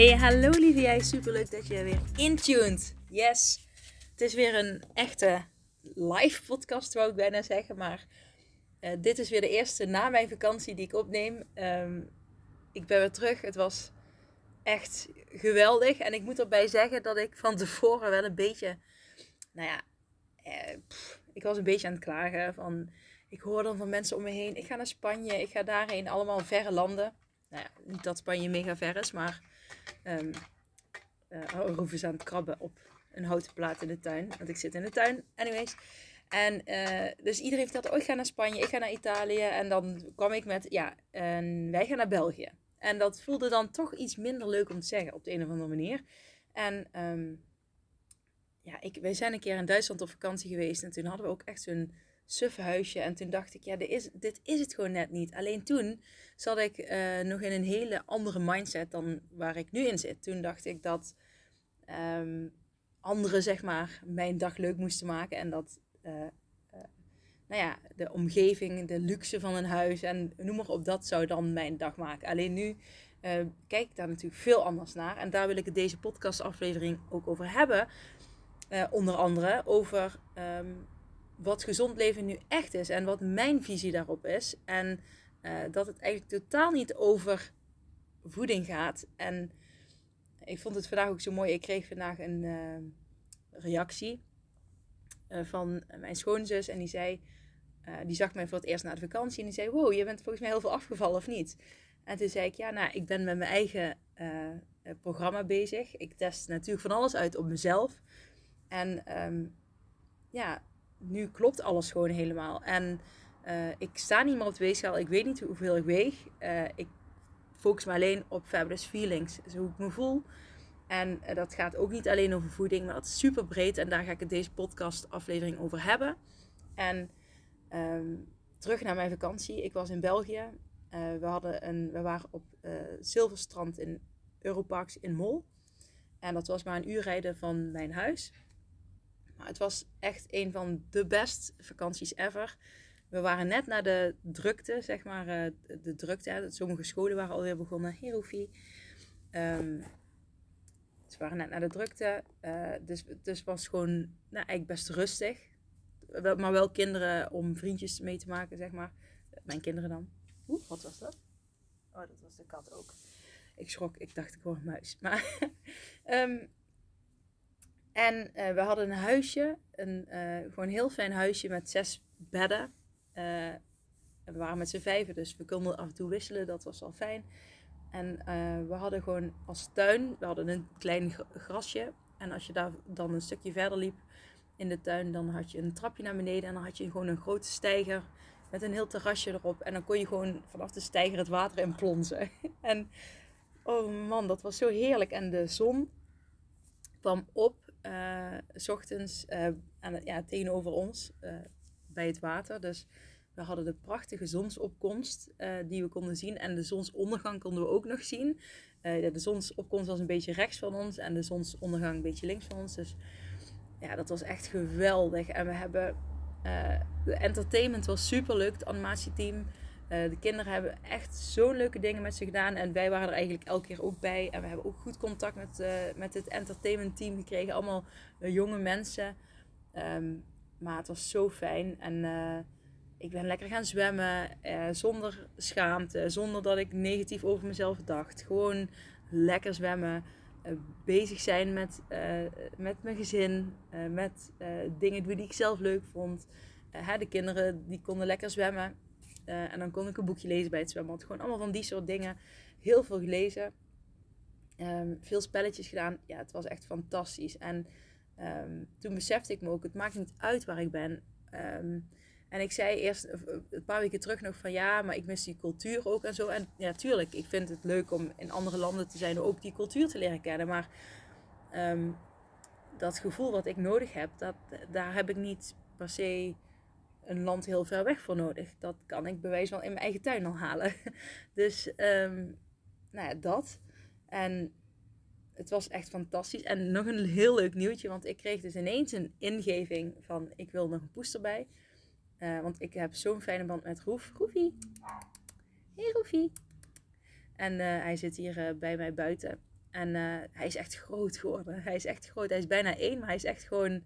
Hey, hallo lieve jij. Superleuk dat je weer intuned. Yes. Het is weer een echte live podcast, wou ik bijna zeggen. Maar uh, dit is weer de eerste na mijn vakantie die ik opneem. Um, ik ben weer terug. Het was echt geweldig. En ik moet erbij zeggen dat ik van tevoren wel een beetje... Nou ja, eh, ik was een beetje aan het klagen van... Ik hoor dan van mensen om me heen. Ik ga naar Spanje. Ik ga daarheen. Allemaal verre landen. Nou ja, niet dat Spanje mega ver is, maar... Um, uh, aan het krabben op een houten plaat in de tuin. Want ik zit in de tuin. Anyways. En uh, dus iedereen vertelde, oh ik ga naar Spanje, ik ga naar Italië. En dan kwam ik met, ja, wij gaan naar België. En dat voelde dan toch iets minder leuk om te zeggen op de een of andere manier. En um, ja, ik, wij zijn een keer in Duitsland op vakantie geweest. En toen hadden we ook echt zo'n suffe huisje. En toen dacht ik, ja, dit is, dit is het gewoon net niet. Alleen toen zat ik uh, nog in een hele andere mindset dan waar ik nu in zit. Toen dacht ik dat um, anderen, zeg maar, mijn dag leuk moesten maken. En dat, uh, uh, nou ja, de omgeving, de luxe van een huis en noem maar op, dat zou dan mijn dag maken. Alleen nu kijk ik daar natuurlijk veel anders naar. En daar wil ik het deze podcastaflevering ook over hebben. onder andere over... Um, wat gezond leven nu echt is en wat mijn visie daarop is. En uh, dat het eigenlijk totaal niet over voeding gaat. En ik vond het vandaag ook zo mooi. Ik kreeg vandaag een uh, reactie uh, van mijn schoonzus en die zei, die zag mij voor het eerst na de vakantie en die zei, wow, je bent volgens mij heel veel afgevallen of niet? En toen zei ik, ja, nou, ik ben met mijn eigen programma bezig. Ik test natuurlijk van alles uit op mezelf. En um, ja, nu klopt alles gewoon helemaal. En uh, ik sta niet meer op de weegschaal. Ik weet niet hoeveel ik weeg. Uh, ik focus me alleen op fabulous feelings. Dus hoe ik me voel. En uh, dat gaat ook niet alleen over voeding, maar dat is super breed. En daar ga ik het deze podcast aflevering over hebben. En um, terug naar mijn vakantie. Ik was in België. we, hadden een, we waren op Zilverstrand in Europarks in Mol. En dat was maar een uur rijden van mijn huis. Maar het was echt een van de best vakanties ever. We waren net naar de drukte, zeg maar, uh, de drukte. Hè. Sommige scholen waren alweer begonnen. Hier hoef je. Um, ze waren net naar de drukte. Uh, dus, dus het was gewoon nou, eigenlijk best rustig. Maar wel kinderen om vriendjes mee te maken, zeg maar. Mijn kinderen dan. Oeh, wat was dat? Oh, dat was de kat ook. Ik schrok, ik dacht ik hoor een muis. Maar um, En uh, we hadden een huisje, een uh, gewoon een heel fijn huisje met zes bedden. Uh, we waren met z'n vijven, dus we konden af en toe wisselen, dat was al fijn. En we hadden gewoon als tuin, we hadden een klein grasje. En als je daar dan een stukje verder liep in de tuin, dan had je een trapje naar beneden. En dan had je gewoon een grote steiger met een heel terrasje erop. En dan kon je gewoon vanaf de steiger het water in plonzen. en oh man, dat was zo heerlijk. En de zon kwam op s ochtends uh, aan ja, tegenover ons uh, bij het water. Dus we hadden de prachtige zonsopkomst die we konden zien. En de zonsondergang konden we ook nog zien. de zonsopkomst was een beetje rechts van ons en de zonsondergang een beetje links van ons. Dus ja, dat was echt geweldig. En we hebben. de entertainment was super leuk, het animatieteam. Uh, de kinderen hebben echt zo'n leuke dingen met ze gedaan. En wij waren er eigenlijk elke keer ook bij. En we hebben ook goed contact met, uh, met het entertainment team gekregen. Allemaal uh, jonge mensen. Um, maar het was zo fijn. En ik ben lekker gaan zwemmen. zonder schaamte. Zonder dat ik negatief over mezelf dacht. Gewoon lekker zwemmen. bezig zijn met, met mijn gezin. met dingen die ik zelf leuk vond. de kinderen die konden lekker zwemmen. Uh, en dan kon ik een boekje lezen bij het zwembad. Gewoon allemaal van die soort dingen. Heel veel gelezen. Um, veel spelletjes gedaan. Ja, het was echt fantastisch. En um, toen besefte ik me ook, het maakt niet uit waar ik ben. Um, En ik zei eerst een paar weken terug nog van ja, maar ik mis die cultuur ook en zo. En ja, tuurlijk, ik vind het leuk om in andere landen te zijn, ook die cultuur te leren kennen. Maar ehm, dat gevoel wat ik nodig heb, dat, daar heb ik niet per se een land heel ver weg voor nodig. Dat kan ik bewijs wel in mijn eigen tuin al halen. Dus um, nou ja, dat. En het was echt fantastisch. En nog een heel leuk nieuwtje, want ik kreeg dus ineens een ingeving van ik wil nog een poester bij. Uh, want ik heb zo'n fijne band met Roef. Roefie. Hey Roefie. En uh, hij zit hier uh, bij mij buiten. En hij is echt groot geworden. Hij is echt groot. Hij is bijna één, maar hij is echt gewoon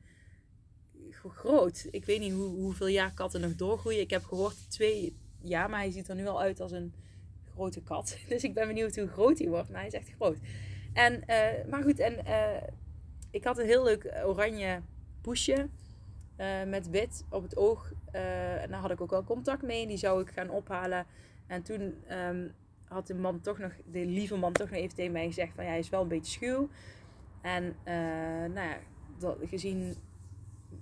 groot. Ik weet niet hoe, hoeveel jaar katten nog doorgroeien. Ik heb gehoord twee jaar, maar hij ziet er nu al uit als een grote kat. Dus ik ben benieuwd hoe groot hij wordt. Maar hij is echt groot. En, uh, maar goed, en uh, ik had een heel leuk oranje poesje uh, met wit op het oog. en daar had ik ook al contact mee. Die zou ik gaan ophalen. En toen um, had de man toch nog, de lieve man toch nog even tegen mij gezegd van ja, hij is wel een beetje schuw. En nou ja, dat, gezien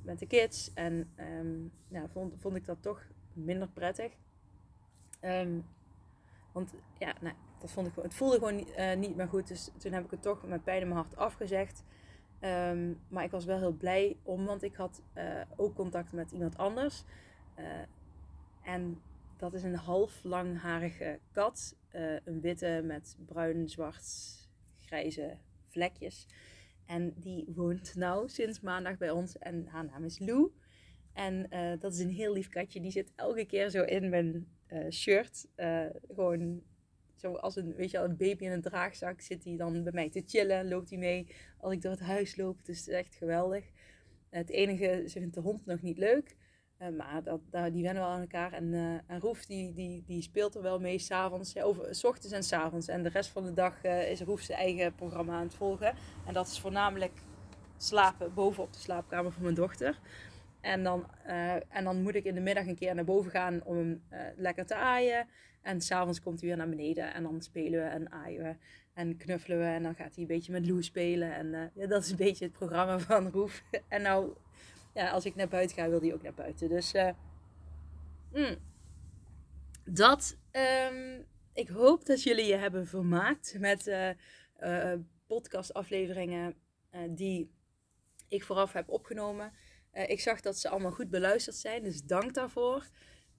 met de kids en nou, vond, vond ik dat toch minder prettig. Um, want ja, nou, dat vond ik, het voelde gewoon uh, niet meer goed. Dus toen heb ik het toch met pijn in mijn hart afgezegd. Um, maar ik was wel heel blij om, want ik had uh, ook contact met iemand anders. Uh, en dat is een half langharige kat. een witte met bruin, zwart, grijze vlekjes. En die woont nou sinds maandag bij ons. En haar naam is Lou. En dat is een heel lief katje. Die zit elke keer zo in mijn shirt. gewoon zoals een, weet je, een baby in een draagzak zit hij dan bij mij te chillen. Loopt hij mee als ik door het huis loop. Dus het is echt geweldig. Het enige, ze vindt de hond nog niet leuk. Uh, maar dat, die wennen wel aan elkaar. En, uh, en Roef die, die, die speelt er wel mee s'avonds. Ja, over s ochtends en s'avonds. En de rest van de dag uh, is Roef zijn eigen programma aan het volgen. En dat is voornamelijk slapen bovenop de slaapkamer van mijn dochter. En dan, en dan moet ik in de middag een keer naar boven gaan om hem lekker te aaien. En s'avonds komt hij weer naar beneden en dan spelen we en aaien we en knuffelen we. En dan gaat hij een beetje met Lou spelen. En ja, dat is een beetje het programma van Roef. en nou, ja, als ik naar buiten ga, wil hij ook naar buiten. Dus uh, mm, dat. Um, ik hoop dat jullie je hebben vermaakt met uh, podcastafleveringen die ik vooraf heb opgenomen. ik zag dat ze allemaal goed beluisterd zijn, dus dank daarvoor.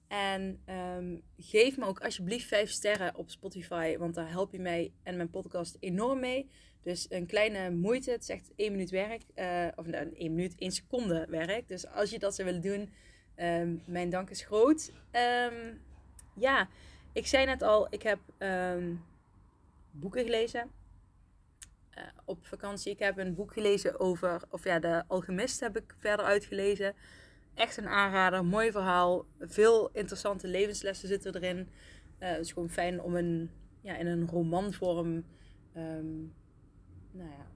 En um, geef me ook alsjeblieft 5 sterren op Spotify, want daar help je mij en mijn podcast enorm mee. Dus een kleine moeite, het is echt 1 minuut werk, uh, of nou, 1 minuut, 1 seconde werk. Dus als je dat zou willen doen, um, mijn dank is groot. Um, ja, ik zei net al, ik heb boeken gelezen uh, op vakantie. Ik heb een boek gelezen over, of ja, de Alchemist heb ik verder uitgelezen echt een aanrader. Mooi verhaal. Veel interessante levenslessen zitten erin. Uh, het is gewoon fijn om een, ja, in een romanvorm nou ja,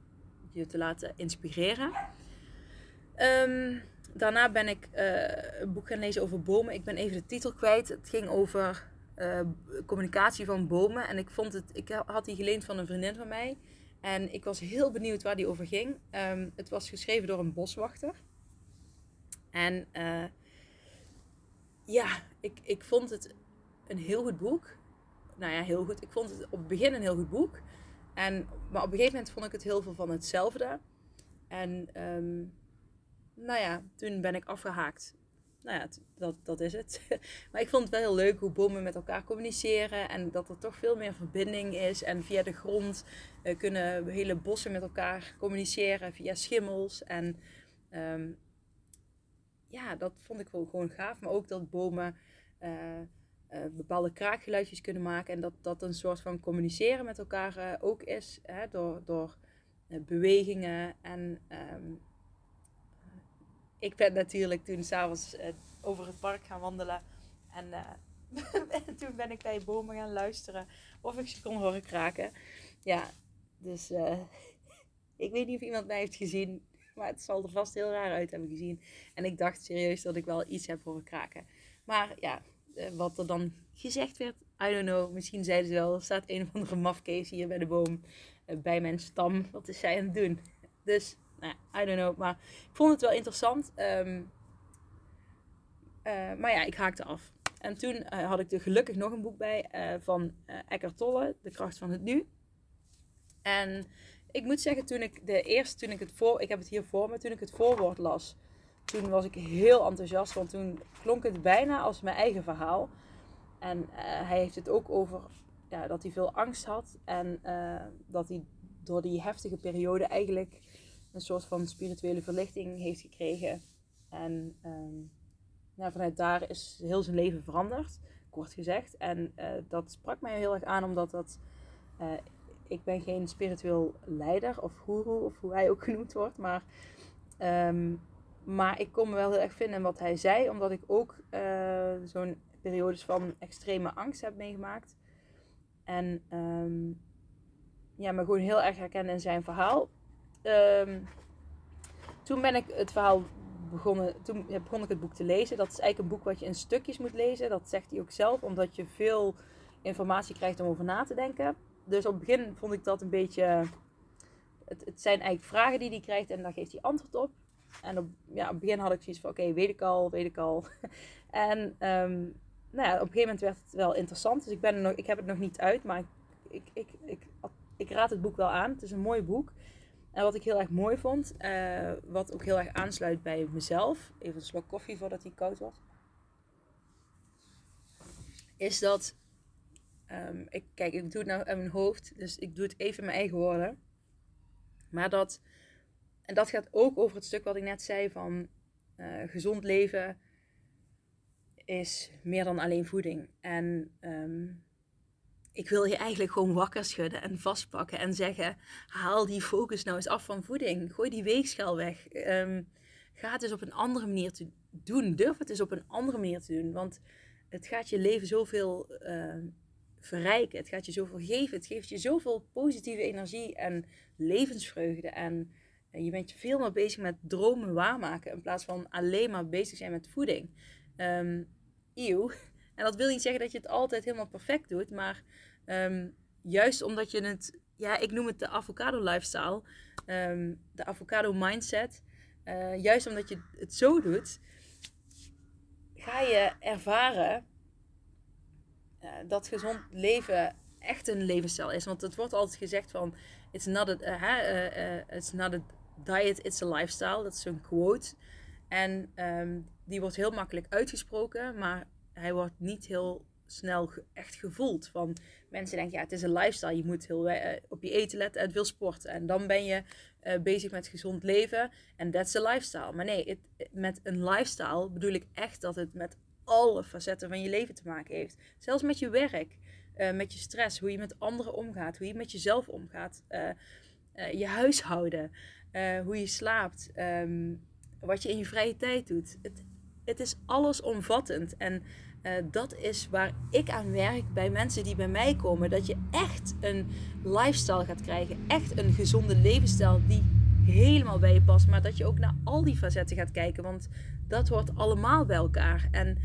je te laten inspireren. Um, daarna ben ik uh, een boek gaan lezen over bomen. Ik ben even de titel kwijt. Het ging over uh, communicatie van bomen. En ik, vond het, ik had die geleend van een vriendin van mij. En ik was heel benieuwd waar die over ging. Um, het was geschreven door een boswachter. En uh, ja, ik, ik vond het een heel goed boek. Nou ja, heel goed. Ik vond het op het begin een heel goed boek. En, maar op een gegeven moment vond ik het heel veel van hetzelfde. En um, nou ja, toen ben ik afgehaakt. Nou ja, dat, dat is het. maar ik vond het wel heel leuk hoe bomen met elkaar communiceren. En dat er toch veel meer verbinding is. En via de grond uh, kunnen hele bossen met elkaar communiceren. Via schimmels. En um, ja, dat vond ik wel gewoon gaaf. Maar ook dat bomen uh, uh, bepaalde kraakgeluidjes kunnen maken. En dat dat een soort van communiceren met elkaar uh, ook is. Hè, door door bewegingen. En um, ik ben natuurlijk toen s'avonds over het park gaan wandelen. En toen ben ik bij bomen gaan luisteren. Of ik ze kon horen kraken. Ja, dus ik weet niet of iemand mij heeft gezien maar het zal er vast heel raar uit hebben gezien. En ik dacht serieus dat ik wel iets heb horen kraken. Maar ja, eh, wat er dan gezegd werd, I don't know. Misschien zeiden ze wel, er staat een of andere mafkees hier bij de boom. Eh, bij mijn stam. Wat is zij aan het doen? Dus, nou, I don't know. Maar ik vond het wel interessant. Um, maar ja, ik haakte af. En toen had ik er gelukkig nog een boek bij van Eckhart Tolle, De kracht van het nu. En ik moet zeggen, toen ik de eerste, toen ik het voor, ik heb het hier voor me, toen ik het voorwoord las, toen was ik heel enthousiast, want toen klonk het bijna als mijn eigen verhaal. En uh, hij heeft het ook over ja, dat hij veel angst had en uh, dat hij door die heftige periode eigenlijk een soort van spirituele verlichting heeft gekregen. En nou, vanuit daar is heel zijn leven veranderd, kort gezegd. En uh, dat sprak mij heel erg aan, omdat dat ik ben geen spiritueel leider of guru of hoe hij ook genoemd wordt. Maar, um, maar ik kon me wel heel erg vinden in wat hij zei. Omdat ik ook uh, zo'n periodes van extreme angst heb meegemaakt. En um, ja, me gewoon heel erg herkennen in zijn verhaal. Um, toen ben ik het verhaal begonnen, toen begon ik het boek te lezen. Dat is eigenlijk een boek wat je in stukjes moet lezen. Dat zegt hij ook zelf, omdat je veel informatie krijgt om over na te denken dus op het begin vond ik dat een beetje. Het, het zijn eigenlijk vragen die hij krijgt en daar geeft hij antwoord op. En op, ja, het begin had ik zoiets van: oké, weet ik al, weet ik al. en um, nou ja, op een gegeven moment werd het wel interessant. Dus ik, ben nog, ik heb het nog niet uit, maar ik, ik, ik, ik, raad het boek wel aan. Het is een mooi boek. En wat ik heel erg mooi vond, uh, wat ook heel erg aansluit bij mezelf, even een slok koffie voordat hij koud wordt, is dat Um, ik, kijk, ik doe het nou in mijn hoofd, dus ik doe het even in mijn eigen woorden. Maar dat, en dat gaat ook over het stuk wat ik net zei van uh, gezond leven is meer dan alleen voeding. En um, ik wil je eigenlijk gewoon wakker schudden en vastpakken en zeggen: haal die focus nou eens af van voeding. Gooi die weegschaal weg. Um, ga het eens op een andere manier te doen. Durf het eens op een andere manier te doen. Want het gaat je leven zoveel uh, verrijken. Het gaat je zoveel geven. Het geeft je zoveel positieve energie en levensvreugde. En je bent veel meer bezig met dromen waarmaken in plaats van alleen maar bezig zijn met voeding. Um, eeuw. En dat wil niet zeggen dat je het altijd helemaal perfect doet, maar um, juist omdat je het, ja, ik noem het de avocado lifestyle, um, de avocado mindset. Uh, juist omdat je het zo doet, ga je ervaren uh, dat gezond leven echt een levensstijl is. Want het wordt altijd gezegd van, it's not a, uh, it's not a diet, it's a lifestyle. Dat is zo'n quote. En um, die wordt heel makkelijk uitgesproken, maar hij wordt niet heel snel echt gevoeld. Van mensen denken, ja, het is een lifestyle. Je moet heel uh, op je eten letten en veel sporten. En dan ben je uh, bezig met gezond leven. En that's a lifestyle. Maar nee, met een lifestyle bedoel ik echt dat het met alle facetten van je leven te maken heeft. Zelfs met je werk, uh, met je stress, hoe je met anderen omgaat, hoe je met jezelf omgaat, je huishouden, hoe je slaapt, um, wat je in je vrije tijd doet. Het, het is allesomvattend. En dat is waar ik aan werk bij mensen die bij mij komen. Dat je echt een lifestyle gaat krijgen. Echt een gezonde levensstijl die helemaal bij je past. Maar dat je ook naar al die facetten gaat kijken. Want dat hoort allemaal bij elkaar. En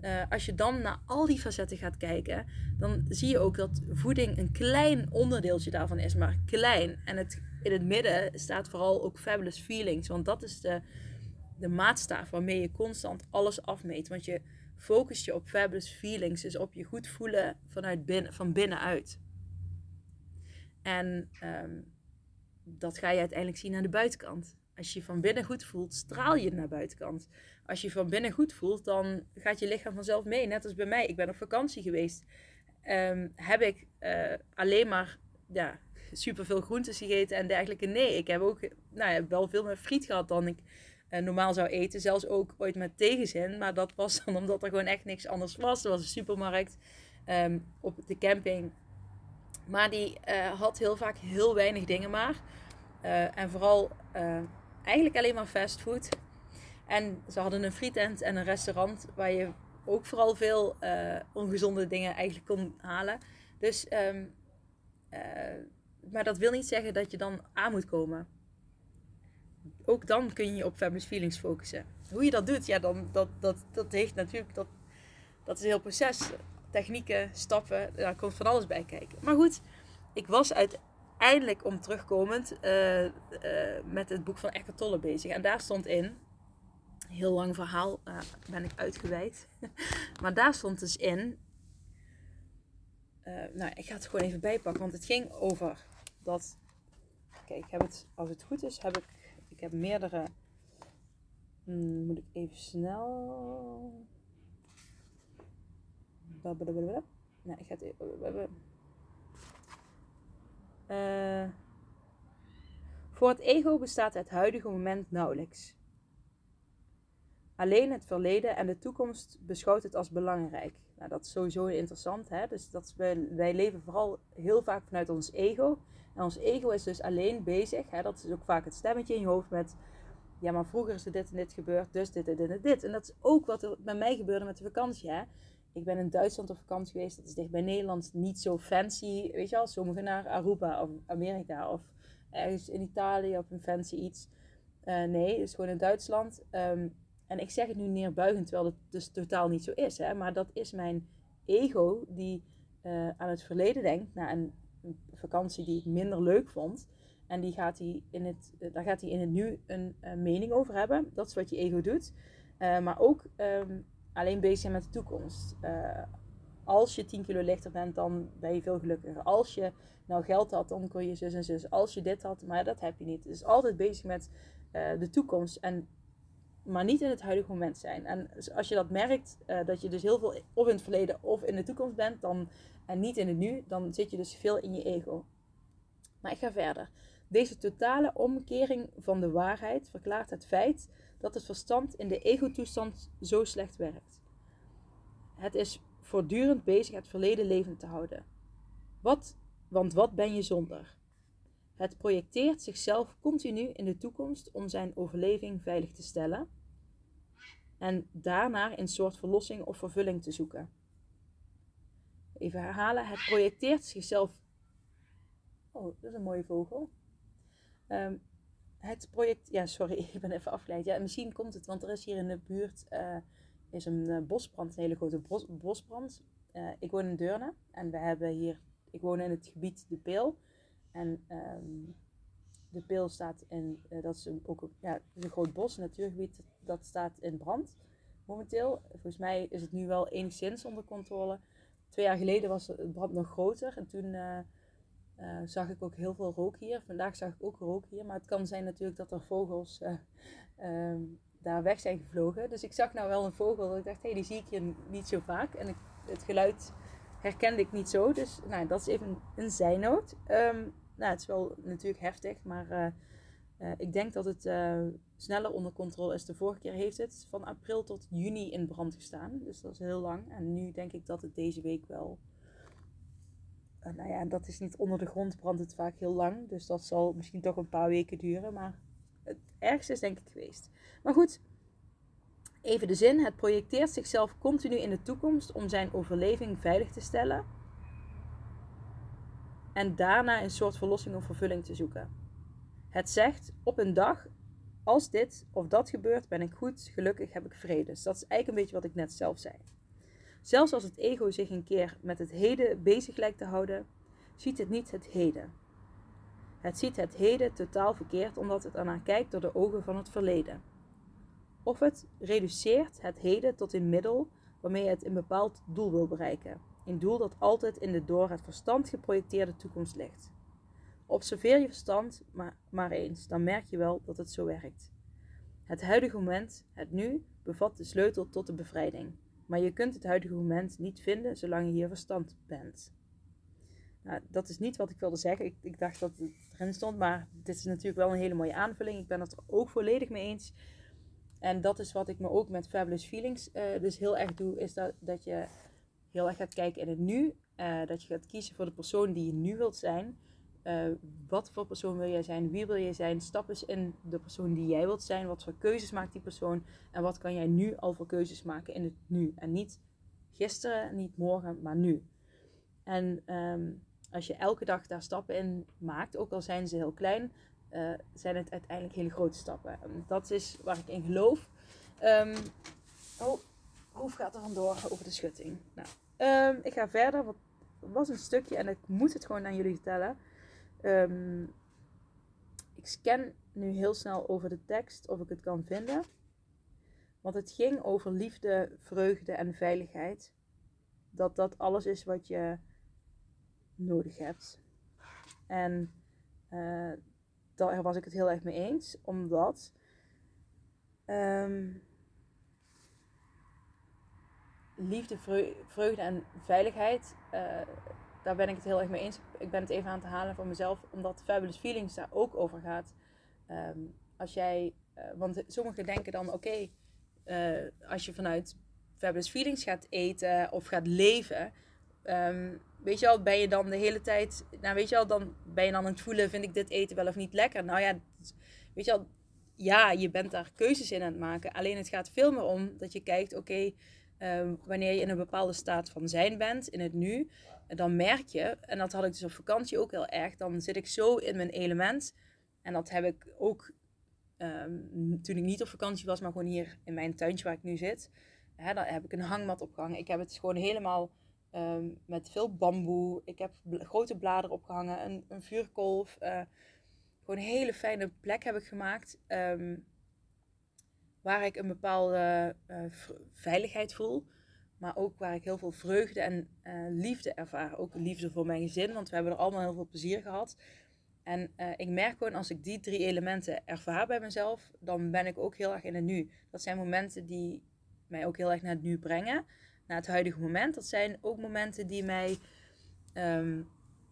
uh, als je dan naar al die facetten gaat kijken, dan zie je ook dat voeding een klein onderdeeltje daarvan is, maar klein. En het, in het midden staat vooral ook fabulous feelings, want dat is de, de maatstaaf waarmee je constant alles afmeet. Want je focust je op fabulous feelings, dus op je goed voelen vanuit binnen, van binnenuit. En um, dat ga je uiteindelijk zien aan de buitenkant. Als je van binnen goed voelt, straal je naar buitenkant. Als je van binnen goed voelt, dan gaat je lichaam vanzelf mee. Net als bij mij. Ik ben op vakantie geweest. Um, heb ik uh, alleen maar ja, superveel groentes gegeten en dergelijke? Nee, ik heb ook nou ja, wel veel meer friet gehad dan ik uh, normaal zou eten. Zelfs ook ooit met tegenzin. Maar dat was dan omdat er gewoon echt niks anders was. Er was een supermarkt um, op de camping. Maar die uh, had heel vaak heel weinig dingen maar. en vooral eigenlijk alleen maar fastfood. En ze hadden een frietent en een restaurant waar je ook vooral veel ongezonde dingen eigenlijk kon halen. Dus, um, maar dat wil niet zeggen dat je dan aan moet komen. Ook dan kun je op fabulous feelings focussen. Hoe je dat doet, ja, dan, dat, dat, dat heeft natuurlijk, dat, dat is een heel proces. Technieken, stappen, daar komt van alles bij kijken. Maar goed, ik was uit, eindelijk om terugkomend uh, uh, met het boek van Eckhart Tolle bezig. En daar stond in Heel lang verhaal uh, ben ik uitgeweid. maar daar stond dus in. Nou, ik ga het gewoon even bijpakken, want het ging over dat. Kijk, ik heb het, als het goed is, heb ik, ik heb meerdere. Hmm, moet ik even snel. Nee, ik ga het even. Uh, voor het ego bestaat het huidige moment nauwelijks. Alleen het verleden en de toekomst beschouwt het als belangrijk. Nou, dat is sowieso interessant. Hè? Dus dat wij leven vooral heel vaak vanuit ons ego. En ons ego is dus alleen bezig. Hè? Dat is ook vaak het stemmetje in je hoofd met... Ja, maar vroeger is er dit en dit gebeurd, dus dit en dit en dit. En dat is ook wat er bij mij gebeurde met de vakantie. Hè? Ik ben in Duitsland op vakantie geweest. Dat is dicht bij Nederland. Niet zo fancy. Weet je wel, sommigen naar Aruba of Amerika. Of ergens in Italië op een fancy iets. Uh, nee, het is gewoon in Duitsland. Um, en ik zeg het nu neerbuigend, terwijl het dus totaal niet zo is. Hè? Maar dat is mijn ego die uh, aan het verleden denkt. Naar een, vakantie die ik minder leuk vond. En die gaat hij in het, uh, daar gaat hij in het nu een uh, mening over hebben. Dat is wat je ego doet. maar ook um, alleen bezig zijn met de toekomst. als je 10 kilo lichter bent, dan ben je veel gelukkiger. Als je nou geld had, dan kon je zus en zus. Als je dit had, maar dat heb je niet. Dus altijd bezig met de toekomst. En maar niet in het huidige moment zijn. En als je dat merkt, uh, dat je dus heel veel of in het verleden of in de toekomst bent, dan, en niet in het nu, dan zit je dus veel in je ego. Maar ik ga verder. Deze totale omkering van de waarheid verklaart het feit dat het verstand in de ego-toestand zo slecht werkt. Het is voortdurend bezig het verleden levend te houden. Wat, want wat ben je zonder? Het projecteert zichzelf continu in de toekomst om zijn overleving veilig te stellen en daarna een soort verlossing of vervulling te zoeken. Even herhalen. Het projecteert zichzelf. Oh, dat is een mooie vogel. Um, het project. Ja, sorry, ik ben even afgeleid. Ja, misschien komt het, want er is hier in de buurt uh, is een uh, bosbrand, een hele grote bos, bosbrand. Uh, ik woon in Deurne en we hebben hier. Ik woon in het gebied De Peel. En um, de Peel staat in, uh, dat is ook ja, een groot bos, een natuurgebied, dat staat in brand momenteel. Volgens mij is het nu wel enigszins onder controle. Twee jaar geleden was het brand nog groter en toen uh, uh, zag ik ook heel veel rook hier. Vandaag zag ik ook rook hier, maar het kan zijn natuurlijk dat er vogels ehm, daar weg zijn gevlogen. Dus ik zag nou wel een vogel dat ik dacht, hé, hey, die zie ik hier niet zo vaak. En het geluid herkende ik niet zo, dus nou, dat is even een, zijnoot. Um, nou, het is wel natuurlijk heftig, maar uh, uh, ik denk dat het uh, sneller onder controle is. De vorige keer heeft het van april tot juni in brand gestaan. Dus dat is heel lang. En nu denk ik dat het deze week wel. nou ja, dat is niet onder de grond, brandt het vaak heel lang. Dus dat zal misschien toch een paar weken duren. Maar het ergste is denk ik geweest. Maar goed, even de zin. Het projecteert zichzelf continu in de toekomst om zijn overleving veilig te stellen en daarna een soort verlossing of vervulling te zoeken. Het zegt op een dag, als dit of dat gebeurt, ben ik goed, gelukkig, heb ik vrede. Dus dat is eigenlijk een beetje wat ik net zelf zei. Zelfs als het ego zich een keer met het heden bezig lijkt te houden, ziet het niet het heden. Het ziet het heden totaal verkeerd omdat het ernaar kijkt door de ogen van het verleden. Of het reduceert het heden tot een middel waarmee het een bepaald doel wil bereiken. Een doel dat altijd in de door het verstand geprojecteerde toekomst ligt. Observeer je verstand maar, maar eens, dan merk je wel dat het zo werkt. Het huidige moment, het nu, bevat de sleutel tot de bevrijding. Maar je kunt het huidige moment niet vinden zolang je hier verstand bent. Nou, dat is niet wat ik wilde zeggen. Ik, ik, dacht dat het erin stond, maar dit is natuurlijk wel een hele mooie aanvulling. Ik ben het er ook volledig mee eens. En dat is wat ik me ook met Fabulous Feelings uh, dus heel erg doe, is dat, dat je heel erg gaat kijken in het nu. Uh, dat je gaat kiezen voor de persoon die je nu wilt zijn. Uh, wat voor persoon wil jij zijn? Wie wil jij zijn? Stap eens in de persoon die jij wilt zijn. Wat voor keuzes maakt die persoon? En wat kan jij nu al voor keuzes maken in het nu? En niet gisteren, niet morgen, maar nu. En um, als je elke dag daar stappen in maakt, ook al zijn ze heel klein, uh, zijn het uiteindelijk hele grote stappen. En dat is waar ik in geloof. Um, oh, hoe gaat er vandoor over de schutting? Nou, Um, ik ga verder, want was een stukje en ik moet het gewoon aan jullie vertellen. Um, ik scan nu heel snel over de tekst of ik het kan vinden. Want het ging over liefde, vreugde en veiligheid. Dat dat alles is wat je nodig hebt. En uh, daar was ik het heel erg mee eens, omdat um, liefde, vreugde en veiligheid, uh, daar ben ik het heel erg mee eens. Ik ben het even aan het halen voor mezelf, omdat Fabulous Feelings daar ook over gaat. Um, als jij, uh, want sommigen denken dan, oké, uh, als je vanuit Fabulous Feelings gaat eten of gaat leven, um, weet je al, ben je dan de hele tijd, nou weet je al, dan ben je dan aan het voelen, vind ik dit eten wel of niet lekker? Nou ja, weet je al, ja, je bent daar keuzes in aan het maken. Alleen het gaat veel meer om dat je kijkt, oké, um, wanneer je in een bepaalde staat van zijn bent, in het nu, dan merk je, en dat had ik dus op vakantie ook heel erg, dan zit ik zo in mijn element. En dat heb ik ook um, toen ik niet op vakantie was, maar gewoon hier in mijn tuintje waar ik nu zit. Hè, dan heb ik een hangmat opgehangen. Ik heb het gewoon helemaal um, met veel bamboe. Ik heb grote bladeren opgehangen, een, een vuurkolf. Uh, gewoon een hele fijne plek heb ik gemaakt. Waar ik een bepaalde uh, veiligheid voel. Maar ook waar ik heel veel vreugde en uh, liefde ervaar. Ook liefde voor mijn gezin, want we hebben er allemaal heel veel plezier gehad. En uh, ik merk gewoon als ik die drie elementen ervaar bij mezelf, dan ben ik ook heel erg in het nu. Dat zijn momenten die mij ook heel erg naar het nu brengen, naar het huidige moment. Dat zijn ook momenten die mij um,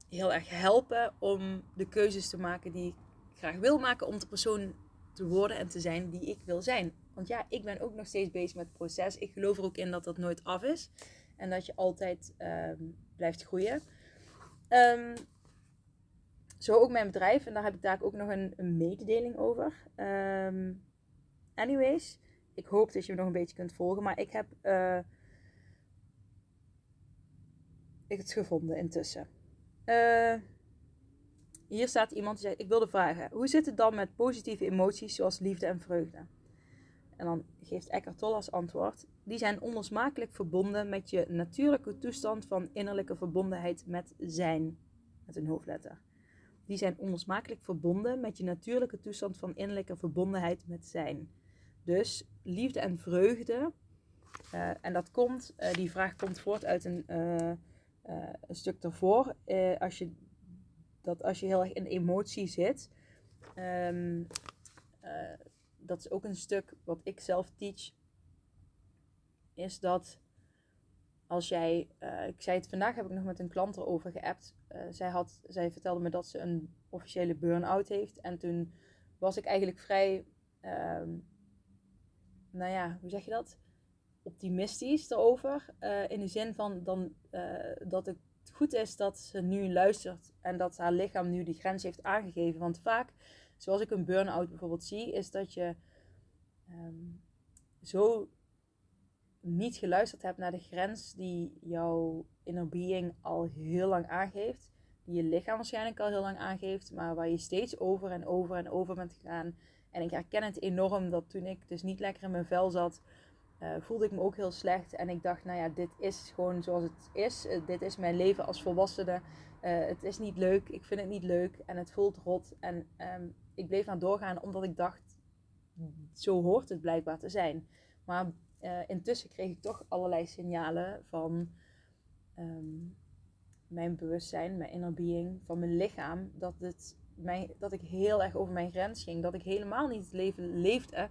heel erg helpen om de keuzes te maken die ik graag wil maken om de persoon te worden en te zijn die ik wil zijn. Want ja, ik ben ook nog steeds bezig met het proces. Ik geloof er ook in dat dat nooit af is en dat je altijd um, blijft groeien. Um, zo ook mijn bedrijf. En daar heb ik daar ook nog een, mededeling over. Um, anyways, ik hoop dat je me nog een beetje kunt volgen. Maar ik heb uh, ik het gevonden intussen. Uh, hier staat iemand die zegt: Ik wilde vragen, hoe zit het dan met positieve emoties zoals liefde en vreugde? En dan geeft Eckhart Tolle als antwoord: Die zijn onlosmakelijk verbonden met je natuurlijke toestand van innerlijke verbondenheid met zijn. Met een hoofdletter. Die zijn onlosmakelijk verbonden met je natuurlijke toestand van innerlijke verbondenheid met zijn. Dus liefde en vreugde. Uh, en dat komt, uh, die vraag komt voort uit een, een stuk ervoor. als je, dat als je heel erg in emotie zit. Um, dat is ook een stuk wat ik zelf teach. Is dat als jij, uh, ik zei het vandaag, heb ik nog met een klant erover geappt. Uh, zij, had, zij vertelde me dat ze een officiële burn-out heeft. En toen was ik eigenlijk vrij, uh, nou ja, hoe zeg je dat? Optimistisch erover. Uh, in de zin van dan, dat het goed is dat ze nu luistert en dat haar lichaam nu die grens heeft aangegeven. Want vaak, zoals ik een burn-out bijvoorbeeld zie, is dat je um, zo niet geluisterd hebt naar de grens die jouw inner being al heel lang aangeeft. Die je lichaam waarschijnlijk al heel lang aangeeft, maar waar je steeds over en over en over bent gegaan. En ik herken het enorm dat toen ik dus niet lekker in mijn vel zat, uh, voelde ik me ook heel slecht. En ik dacht, nou ja, dit is gewoon zoals het is. Uh, dit is mijn leven als volwassene. Uh, het is niet leuk, ik vind het niet leuk en het voelt rot. En um, ik bleef aan doorgaan omdat ik dacht, zo hoort het blijkbaar te zijn. Maar uh, intussen kreeg ik toch allerlei signalen van um, mijn bewustzijn, mijn inner being, van mijn lichaam, dat, het mij, dat ik heel erg over mijn grens ging. Dat ik helemaal niet het leven leefde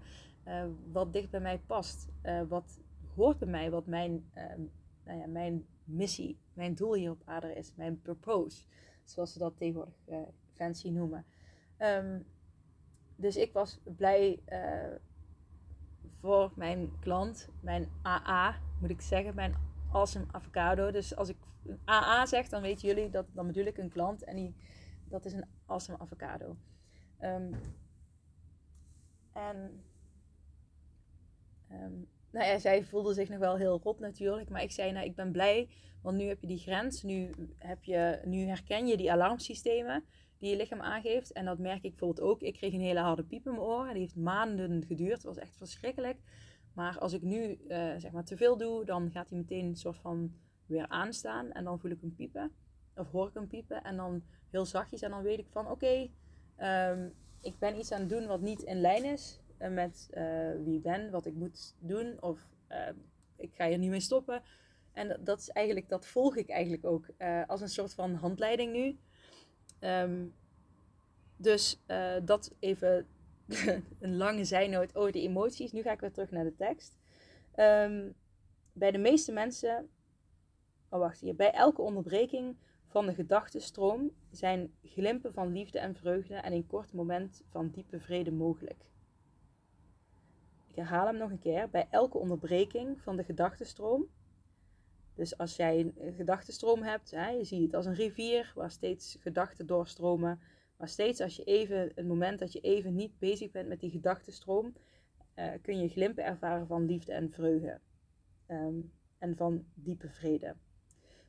uh, wat dicht bij mij past. Uh, wat hoort bij mij, wat mijn, ehm, nou ja, mijn missie, mijn doel hier op aarde is, mijn purpose, zoals ze dat tegenwoordig fancy noemen. Um, dus ik was blij voor mijn klant, mijn AA moet ik zeggen, mijn awesome avocado. Dus als ik AA zeg, dan weten jullie dat dan bedoel ik een klant en die, dat is een awesome avocado. Um, en um, nou ja, zij voelde zich nog wel heel rot natuurlijk, maar ik zei, nou ik ben blij, want nu heb je die grens, nu, heb je, nu herken je die alarmsystemen die je lichaam aangeeft. En dat merk ik bijvoorbeeld ook. Ik kreeg een hele harde piep in mijn oren. Die heeft maanden geduurd. Het was echt verschrikkelijk. Maar als ik nu uh, zeg maar te veel doe, dan gaat hij meteen een soort van weer aanstaan. En dan voel ik hem piepen. Of hoor ik hem piepen. En dan heel zachtjes. En dan weet ik van oké, um, ik ben iets aan het doen wat niet in lijn is eh, met eh, wie ik ben, wat ik moet doen. Of uh, ik ga hier niet mee stoppen. En dat is eigenlijk, dat volg ik eigenlijk ook als een soort van handleiding nu. Um, dus dat even een lange zijnoot over de emoties. Nu ga ik weer terug naar de tekst. Um, bij de meeste mensen, oh wacht hier, bij elke onderbreking van de gedachtenstroom zijn glimpen van liefde en vreugde en een kort moment van diepe vrede mogelijk. Ik herhaal hem nog een keer. Bij elke onderbreking van de gedachtenstroom. Dus als jij een gedachtenstroom hebt, hè, je ziet het als een rivier waar steeds gedachten doorstromen. Maar steeds als je even, een moment dat je even niet bezig bent met die gedachtenstroom, uh, kun je glimpen ervaren van liefde en vreugde. Ehm, en van diepe vrede.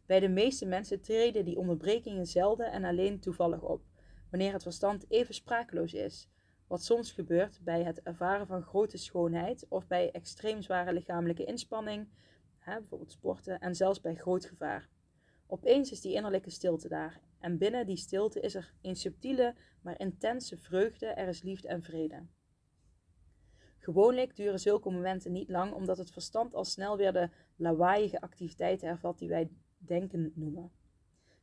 Bij de meeste mensen treden die onderbrekingen zelden en alleen toevallig op, wanneer het verstand even sprakeloos is, wat soms gebeurt bij het ervaren van grote schoonheid of bij extreem zware lichamelijke inspanning, bijvoorbeeld sporten, en zelfs bij groot gevaar. Opeens is die innerlijke stilte daar, en binnen die stilte is er een subtiele, maar intense vreugde, er is liefde en vrede. Gewoonlijk duren zulke momenten niet lang, omdat het verstand al snel weer de lawaaiige activiteiten hervat die wij denken noemen.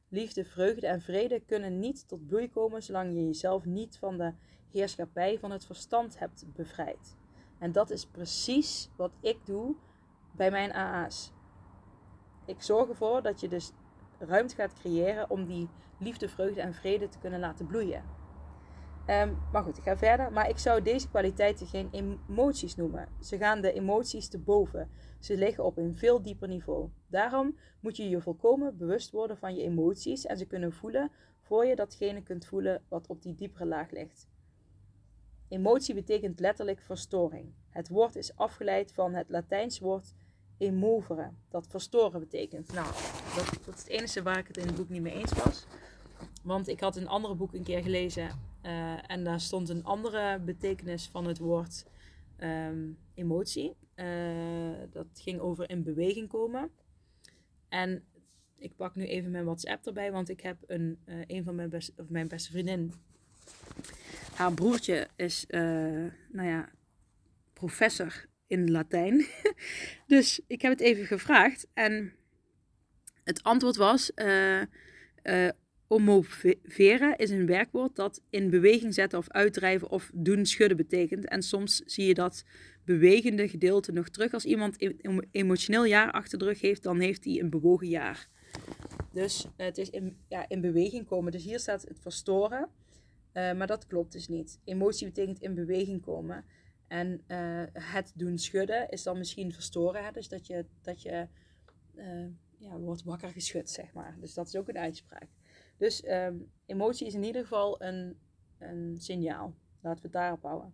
Liefde, vreugde en vrede kunnen niet tot bloei komen zolang je jezelf niet van de heerschappij van het verstand hebt bevrijd. En dat is precies wat ik doe bij mijn AA's. Ik zorg ervoor dat je dus ruimte gaat creëren om die liefde, vreugde en vrede te kunnen laten bloeien. Um, maar goed, ik ga verder. Maar ik zou deze kwaliteiten geen emoties noemen. Ze gaan de emoties te boven. Ze liggen op een veel dieper niveau. Daarom moet je je volkomen bewust worden van je emoties en ze kunnen voelen voor je datgene kunt voelen wat op die diepere laag ligt. Emotie betekent letterlijk verstoring. Het woord is afgeleid van het Latijns woord emovere, dat verstoren betekent. Nou, dat, dat is het enige waar ik het in het boek niet mee eens was. Want ik had een andere boek een keer gelezen uh, en daar stond een andere betekenis van het woord um, emotie. Uh, dat ging over in beweging komen. En ik pak nu even mijn WhatsApp erbij, want ik heb een, uh, een van mijn, best, of mijn beste vriendin. Haar broertje is, nou ja, professor in Latijn. dus ik heb het even gevraagd en het antwoord was: Omoveren is een werkwoord dat in beweging zetten of uitdrijven of doen schudden betekent. En soms zie je dat bewegende gedeelte nog terug. Als iemand een emotioneel jaar achter de rug heeft, dan heeft hij een bewogen jaar. Dus het is in, ja, in beweging komen. Dus hier staat het verstoren. Uh, maar dat klopt dus niet. Emotie betekent in beweging komen. En uh, het doen schudden is dan misschien verstoren. Hè? Dus dat je, dat je uh, ja, wordt wakker geschud, zeg maar. Dus dat is ook een uitspraak. Dus um, emotie is in ieder geval een, een signaal. Laten we het daarop houden.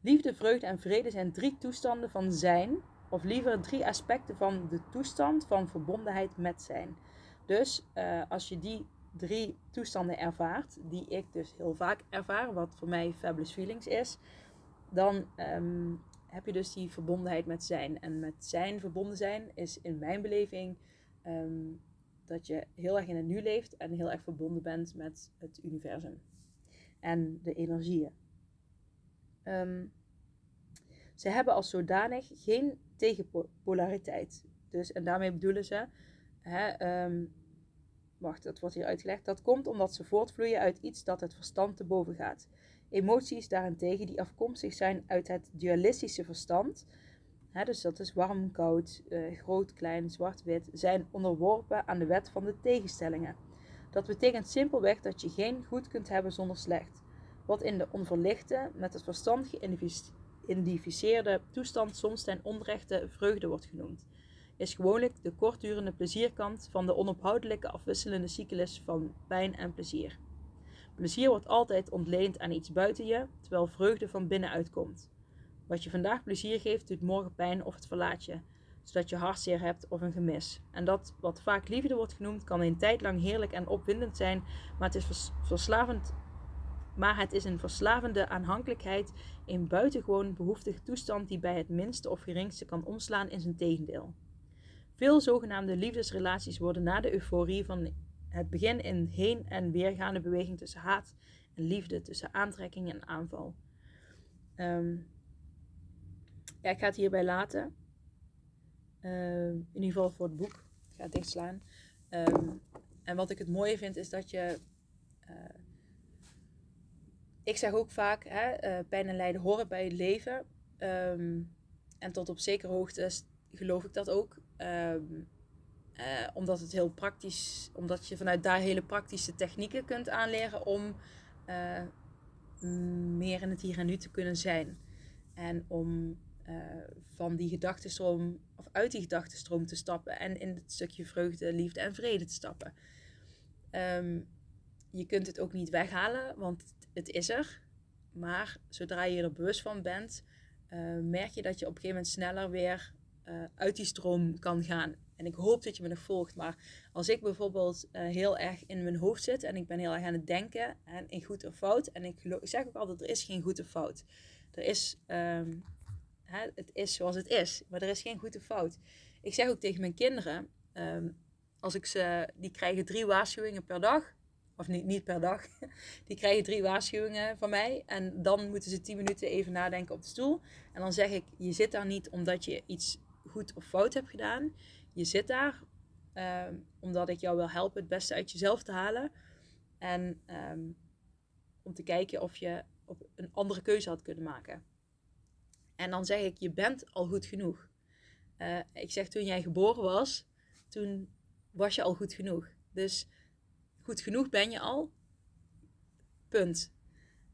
Liefde, vreugde en vrede zijn drie toestanden van zijn, of liever drie aspecten van de toestand van verbondenheid met zijn. Dus uh, als je die drie toestanden ervaart, die ik dus heel vaak ervaar, wat voor mij fabulous feelings is, dan um, heb je dus die verbondenheid met zijn. En met zijn verbonden zijn is in mijn beleving um, dat je heel erg in het nu leeft en heel erg verbonden bent met het universum en de energieën. Um, ze hebben als zodanig geen tegenpolariteit. Dus, en daarmee bedoelen ze, hè, wacht, dat wordt hier uitgelegd. Dat komt omdat ze voortvloeien uit iets dat het verstand te boven gaat. Emoties daarentegen, die afkomstig zijn uit het dualistische verstand, dus dat is warm, koud, uh, groot, klein, zwart, wit, zijn onderworpen aan de wet van de tegenstellingen. Dat betekent simpelweg dat je geen goed kunt hebben zonder slecht. Wat in de onverlichte, met het verstand geïdentificeerde toestand soms ten onrechte vreugde wordt genoemd, is gewoonlijk de kortdurende plezierkant van de onophoudelijke afwisselende cyclus van pijn en plezier. Plezier wordt altijd ontleend aan iets buiten je, terwijl vreugde van binnenuit komt. Wat je vandaag plezier geeft, doet morgen pijn of het verlaat je, zodat je hartzeer hebt of een gemis. En dat wat vaak liefde wordt genoemd, kan een tijd lang heerlijk en opwindend zijn, maar het is verslavend. Maar het is een verslavende aanhankelijkheid, een buitengewoon behoeftige toestand die bij het minste of geringste kan omslaan in zijn tegendeel. Veel zogenaamde liefdesrelaties worden na de euforie van het begin in heen en weergaande beweging tussen haat en liefde, tussen aantrekking en aanval. Um, ja, ik ga het hierbij laten. Ehm, in ieder geval voor het boek. Ik ga het dichtslaan. Um, en wat ik het mooie vind is dat je. Uh, ik zeg ook vaak, hè, uh, pijn en lijden horen bij het leven. En tot op zekere hoogte geloof ik dat ook. Um, uh, omdat het heel praktisch, omdat je vanuit daar hele praktische technieken kunt aanleren om meer in het hier en nu te kunnen zijn. En om van die gedachtenstroom, of uit die gedachtenstroom te stappen en in het stukje vreugde, liefde en vrede te stappen. Um, je kunt het ook niet weghalen, want het is er. Maar zodra je er bewust van bent, merk je dat je op een gegeven moment sneller weer uh, uit die stroom kan gaan. En ik hoop dat je me nog volgt. Maar als ik bijvoorbeeld uh, heel erg in mijn hoofd zit en ik ben heel erg aan het denken en in goed of fout. En ik, zeg ook altijd, er is geen goed of fout. Er is, um, hè, het is zoals het is, maar er is geen goed of fout. Ik zeg ook tegen mijn kinderen, um, als ik ze, die krijgen drie waarschuwingen per dag. Of niet, niet per dag. Die krijgen drie waarschuwingen van mij. En dan moeten ze tien minuten even nadenken op de stoel. En dan zeg ik, je zit daar niet omdat je iets goed of fout hebt gedaan. Je zit daar um, omdat ik jou wil helpen het beste uit jezelf te halen. En um, om te kijken of je op een andere keuze had kunnen maken. En dan zeg ik, je bent al goed genoeg. Uh, ik zeg, toen jij geboren was, toen was je al goed genoeg. Dus goed genoeg ben je al. Punt.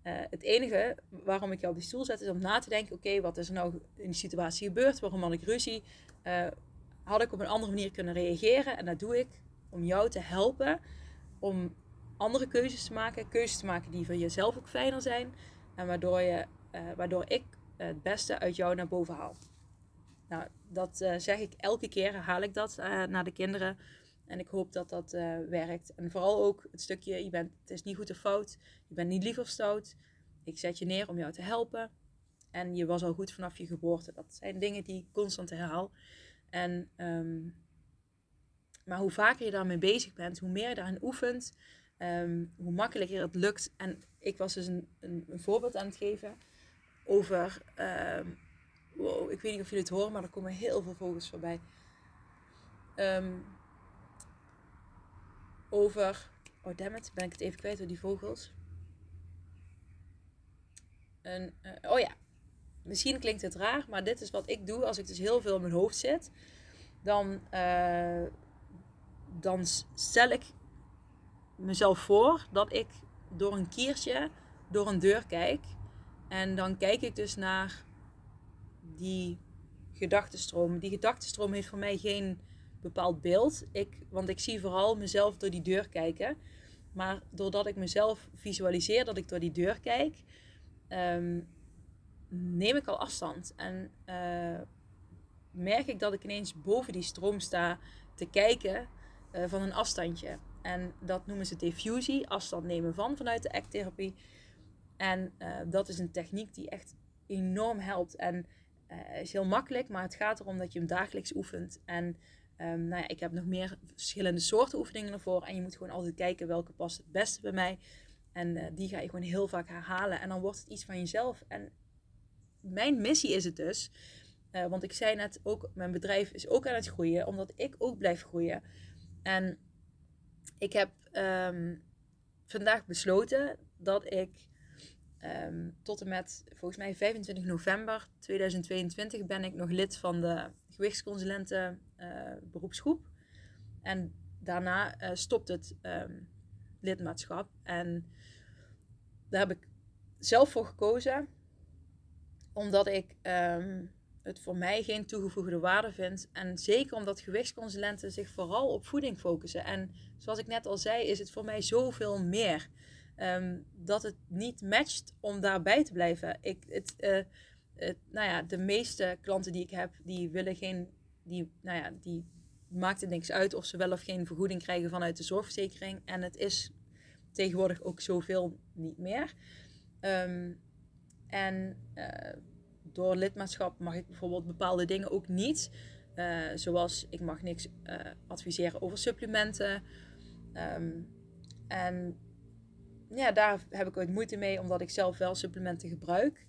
Uh, het enige waarom ik jou op die stoel zet is om na te denken: oké, wat is er nou in die situatie gebeurd? Waarom had ik ruzie? Uh, had ik op een andere manier kunnen reageren? En dat doe ik om jou te helpen om andere keuzes te maken. Keuzes te maken die voor jezelf ook fijner zijn. En waardoor, je, uh, waardoor ik het beste uit jou naar boven haal. Nou, dat zeg ik elke keer, haal ik dat naar de kinderen. En ik hoop dat dat uh, werkt. En vooral ook het stukje, je bent, het is niet goed of fout. Je bent niet lief of stout. Ik zet je neer om jou te helpen. En je was al goed vanaf je geboorte. Dat zijn dingen die ik constant herhaal. En, um, maar hoe vaker je daarmee bezig bent, hoe meer je daarin oefent, um, hoe makkelijker het lukt. En ik was dus een, een, voorbeeld aan het geven over. Um, wow, ik weet niet of jullie het horen, maar er komen heel veel vogels voorbij. Um, over. Oh, dammit, ben ik het even kwijt door die vogels. En, uh, oh ja, misschien klinkt het raar, maar dit is wat ik doe als ik dus heel veel in mijn hoofd zit. Dan, uh, dan stel ik mezelf voor dat ik door een kiertje door een deur kijk. En dan kijk ik dus naar die gedachtenstroom. Die gedachtenstroom heeft voor mij geen bepaald beeld. Ik, want ik zie vooral mezelf door die deur kijken. Maar doordat ik mezelf visualiseer dat ik door die deur kijk, um, neem ik al afstand. En uh, merk ik dat ik ineens boven die stroom sta te kijken uh, van een afstandje. En dat noemen ze diffusie, afstand nemen van vanuit de ACT-therapie. En uh, dat is een techniek die echt enorm helpt. En is heel makkelijk, maar het gaat erom dat je hem dagelijks oefent. En Um, nou ja, ik heb nog meer verschillende soorten oefeningen ervoor. En je moet gewoon altijd kijken welke past het beste bij mij. En uh, die ga je gewoon heel vaak herhalen. En dan wordt het iets van jezelf. En mijn missie is het dus. Uh, want ik zei net ook, mijn bedrijf is ook aan het groeien. Omdat ik ook blijf groeien. En ik heb um, vandaag besloten dat ik um, tot en met volgens mij 25 november 2022 ben ik nog lid van de gewichtsconsulenten uh, beroepsgroep. En daarna uh, stopt het um, lidmaatschap. En daar heb ik zelf voor gekozen, omdat ik um, het voor mij geen toegevoegde waarde vind. En zeker omdat gewichtsconsulenten zich vooral op voeding focussen. En zoals ik net al zei, is het voor mij zoveel meer. Um, dat het niet matcht om daarbij te blijven. Ik, het, uh, nou ja, de meeste klanten die ik heb, die willen geen die, nou ja, die maakt het niks uit of ze wel of geen vergoeding krijgen vanuit de zorgverzekering. En het is tegenwoordig ook zoveel niet meer. Um, en uh, door lidmaatschap mag ik bijvoorbeeld bepaalde dingen ook niet. Uh, zoals ik mag niks uh, adviseren over supplementen. Um, en ja, daar heb ik ooit moeite mee, omdat ik zelf wel supplementen gebruik.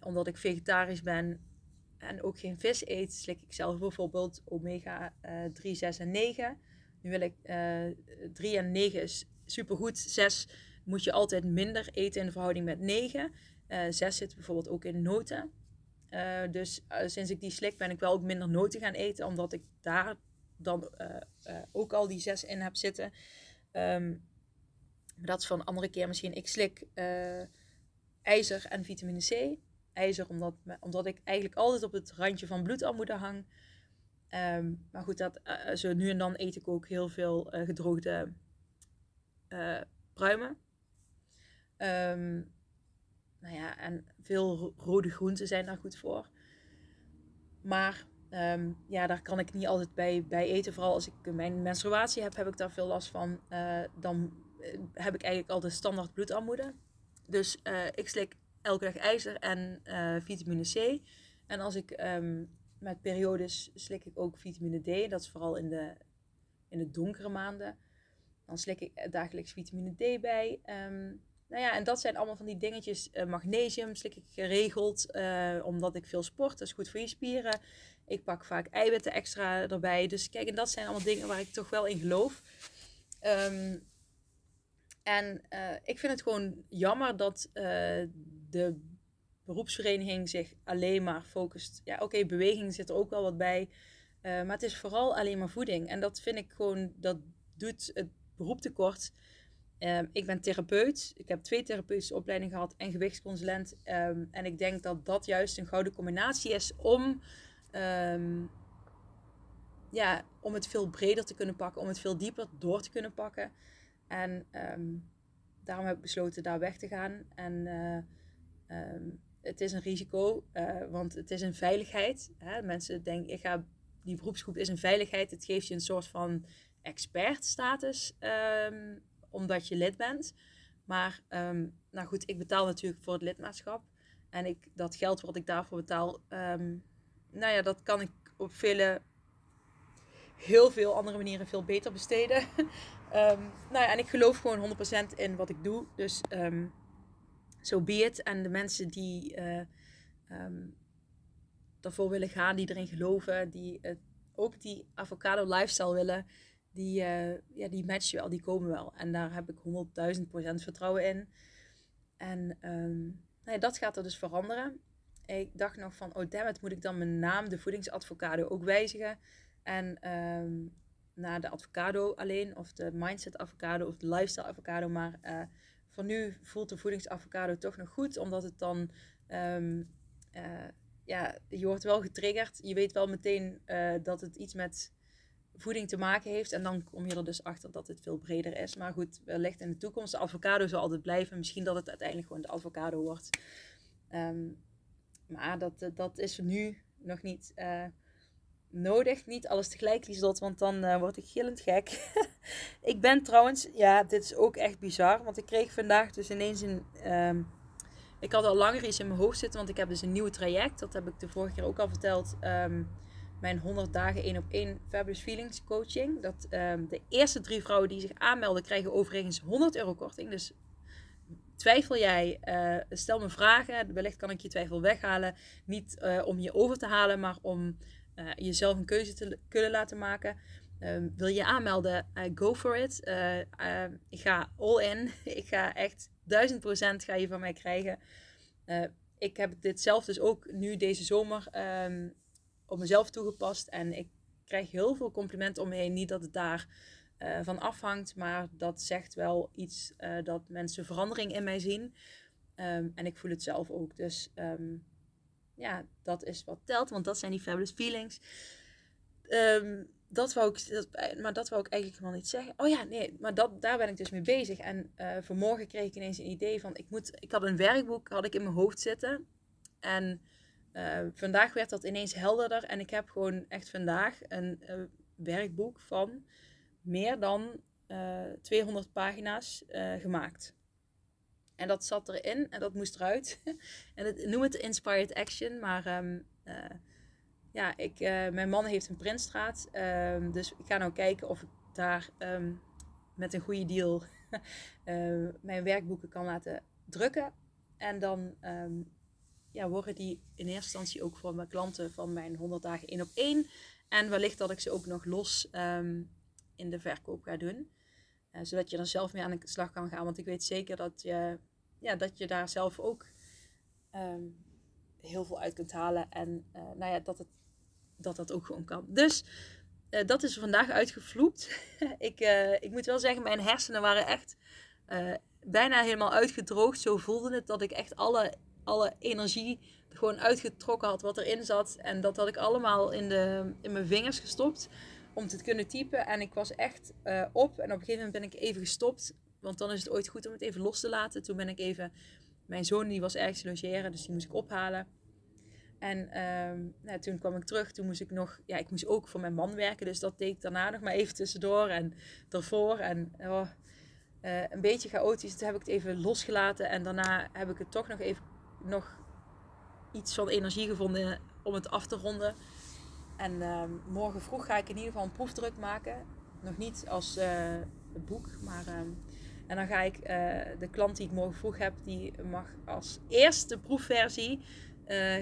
Omdat ik vegetarisch ben en ook geen vis eet, slik ik zelf bijvoorbeeld omega 3, 6 en 9. Nu wil ik 3 en 9 is supergoed. 6 moet je altijd minder eten in verhouding met 9. 6 zit bijvoorbeeld ook in noten. dus sinds ik die slik ben ik wel ook minder noten gaan eten, omdat ik daar dan ook al die 6 in heb zitten. Um, dat is van een andere keer misschien. Ik slik ijzer en vitamine C. IJzer omdat, omdat ik eigenlijk altijd op het randje van bloedarmoede hang. Um, maar goed, dat, uh, zo nu en dan eet ik ook heel veel uh, gedroogde pruimen. Um, nou ja, en veel rode groenten zijn daar goed voor. Maar um, ja, daar kan ik niet altijd bij, bij eten. Vooral als ik mijn menstruatie heb, heb ik daar veel last van. Dan eh, heb ik eigenlijk altijd standaard bloedarmoede. Dus uh, ik slik elke dag ijzer en uh, vitamine C. En als ik um, met periodes slik ik ook vitamine D. Dat is vooral in de, in de donkere maanden. Dan slik ik dagelijks vitamine D bij. Um, nou ja, en dat zijn allemaal van die dingetjes. Uh, magnesium slik ik geregeld, uh, omdat ik veel sport. Dat is goed voor je spieren. Ik pak vaak eiwitten extra erbij. Dus kijk, en dat zijn allemaal dingen waar ik toch wel in geloof. Um, en uh, ik vind het gewoon jammer dat de beroepsvereniging zich alleen maar focust. Ja, oké, beweging zit er ook wel wat bij. maar het is vooral alleen maar voeding. En dat vind ik gewoon, dat doet het beroep tekort. Um, ik ben therapeut. Ik heb twee therapeutische opleidingen gehad en gewichtsconsulent. Um, en ik denk dat dat juist een gouden combinatie is om, um, ja, om het veel breder te kunnen pakken, om het veel dieper door te kunnen pakken. En daarom heb ik besloten daar weg te gaan. En uh, het is een risico, uh, want het is een veiligheid. Hè? Mensen denken, ik ga, die beroepsgroep is een veiligheid. Het geeft je een soort van expertstatus omdat je lid bent. Maar um, nou goed, ik betaal natuurlijk voor het lidmaatschap. En ik, dat geld wat ik daarvoor betaal, um, nou ja, dat kan ik op heel veel andere manieren veel beter besteden. um, nou ja, en ik geloof gewoon 100% in wat ik doe. Dus zo so be it. En de mensen die uh, daarvoor willen gaan, die erin geloven, die uh, ook die avocado lifestyle willen, die, uh, ja, die matchen wel, die komen wel. En daar heb ik 100.000% vertrouwen in. En um, nou ja, dat gaat er dus veranderen. Ik dacht nog van, oh damn moet ik dan mijn naam, de voedingsadvocado, ook wijzigen? En um, naar de avocado alleen, of de mindset avocado, of de lifestyle avocado. Maar uh, voor nu voelt de voedingsavocado toch nog goed, omdat het dan... Um, uh, ja, je wordt wel getriggerd. Je weet wel meteen uh, dat het iets met voeding te maken heeft. En dan kom je er dus achter dat het veel breder is. Maar goed, wellicht in de toekomst. De avocado zal altijd blijven. Misschien dat het uiteindelijk gewoon de avocado wordt. Um, maar dat, dat is nu nog niet nodig. Niet alles tegelijk, Lieslot, want dan uh, word ik gillend gek. ik ben trouwens, ja, dit is ook echt bizar. Want ik kreeg vandaag dus ineens een... Um, ik had al langer iets in mijn hoofd zitten, want ik heb dus een nieuw traject. Dat heb ik de vorige keer ook al verteld. Um, mijn 100 dagen 1 op 1 Fabulous Feelings coaching. Dat um, de eerste drie vrouwen die zich aanmelden krijgen overigens 100 euro korting. Dus twijfel jij, uh, stel me vragen. Wellicht kan ik je twijfel weghalen. Niet uh, om je over te halen, maar om uh, jezelf een keuze te kunnen laten maken. Um, wil je aanmelden? go for it. ik ga all in. ik ga echt 1000% ga je van mij krijgen. ik heb dit zelf dus ook nu deze zomer um, op mezelf toegepast. En ik krijg heel veel complimenten om me heen. Niet dat het daar van afhangt, maar dat zegt wel iets dat mensen verandering in mij zien. Um, en ik voel het zelf ook. Dus ja, dat is wat telt, want dat zijn die fabulous feelings. Um, dat wou ik, dat, maar dat wou ik eigenlijk helemaal niet zeggen. Oh ja, nee, maar dat, daar ben ik dus mee bezig. En uh, vanmorgen kreeg ik ineens een idee van, ik, moet, ik had een werkboek had ik in mijn hoofd zitten. En uh, vandaag werd dat ineens helderder en ik heb gewoon echt vandaag een uh, werkboek van meer dan uh, eh, 200 pagina's gemaakt. En dat zat erin en dat moest eruit. en noem het Inspired Action, maar um, ja, ik, mijn man heeft een printstraat. Um, dus ik ga nou kijken of ik daar um, met een goede deal mijn werkboeken kan laten drukken. En dan ja, worden die in eerste instantie ook voor mijn klanten van mijn 100 dagen één op één. En wellicht dat ik ze ook nog los ehm, in de verkoop ga doen. Uh, zodat je er zelf mee aan de slag kan gaan. Want ik weet zeker dat je, ja, dat je daar zelf ook ehm, heel veel uit kunt halen. En uh, nou ja, dat, het, dat dat ook gewoon kan. Dus uh, dat is vandaag uitgevloept. ik, ik moet wel zeggen, mijn hersenen waren echt bijna helemaal uitgedroogd. Zo voelde het dat ik echt alle, alle energie gewoon uitgetrokken had wat erin zat. En dat had ik allemaal in, de, in mijn vingers gestopt om te kunnen typen. En ik was echt uh, op. En op een gegeven moment ben ik even gestopt. Want dan is het ooit goed om het even los te laten. Toen ben ik even... Mijn zoon die was ergens logeren, dus die moest ik ophalen. En um, nou, toen kwam ik terug. Toen moest ik nog... Ja, ik moest ook voor mijn man werken. Dus dat deed ik daarna nog maar even tussendoor. En daarvoor. En oh, uh, een beetje chaotisch. Toen heb ik het even losgelaten. En daarna heb ik het toch nog even... Nog iets van energie gevonden om het af te ronden. En uh, morgen vroeg ga ik in ieder geval een proefdruk maken. Nog niet als uh, boek, maar. Uh, en dan ga ik uh, de klant die ik morgen vroeg heb, die mag als eerste proefversie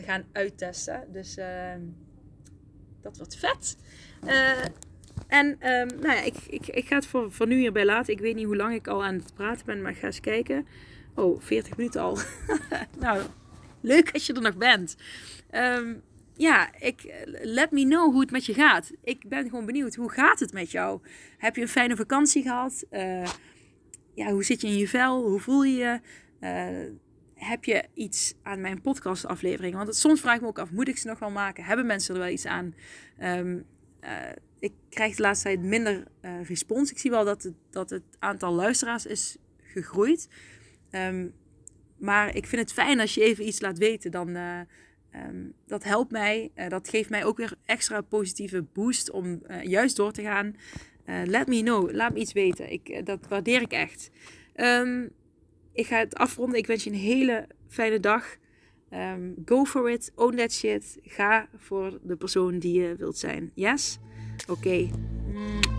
gaan uittesten. Dus ehm, dat wordt vet. en nou ja, ik, ik, ik ga het voor, voor nu hierbij laten. Ik weet niet hoe lang ik al aan het praten ben, maar ik ga eens kijken. Oh, 40 minuten al. nou, leuk als je er nog bent. Um, ja, ik, let me know hoe het met je gaat. Ik ben gewoon benieuwd, hoe gaat het met jou? Heb je een fijne vakantie gehad? Uh, ja, hoe zit je in je vel? Hoe voel je je? Uh, heb je iets aan mijn podcastaflevering? Want het, soms vraag ik me ook af, moet ik ze nog wel maken? Hebben mensen er wel iets aan? Uh, ik krijg de laatste tijd minder respons. Ik zie wel dat het, dat het aantal luisteraars is gegroeid. Um, maar ik vind het fijn als je even iets laat weten. Dan, Um, dat helpt mij. Uh, dat geeft mij ook weer extra positieve boost om uh, juist door te gaan. Uh, let me know. Laat me iets weten. Ik, dat waardeer ik echt. Um, ik ga het afronden. Ik wens je een hele fijne dag. Um, go for it. Own that shit. Ga voor de persoon die je wilt zijn. Yes? Oké.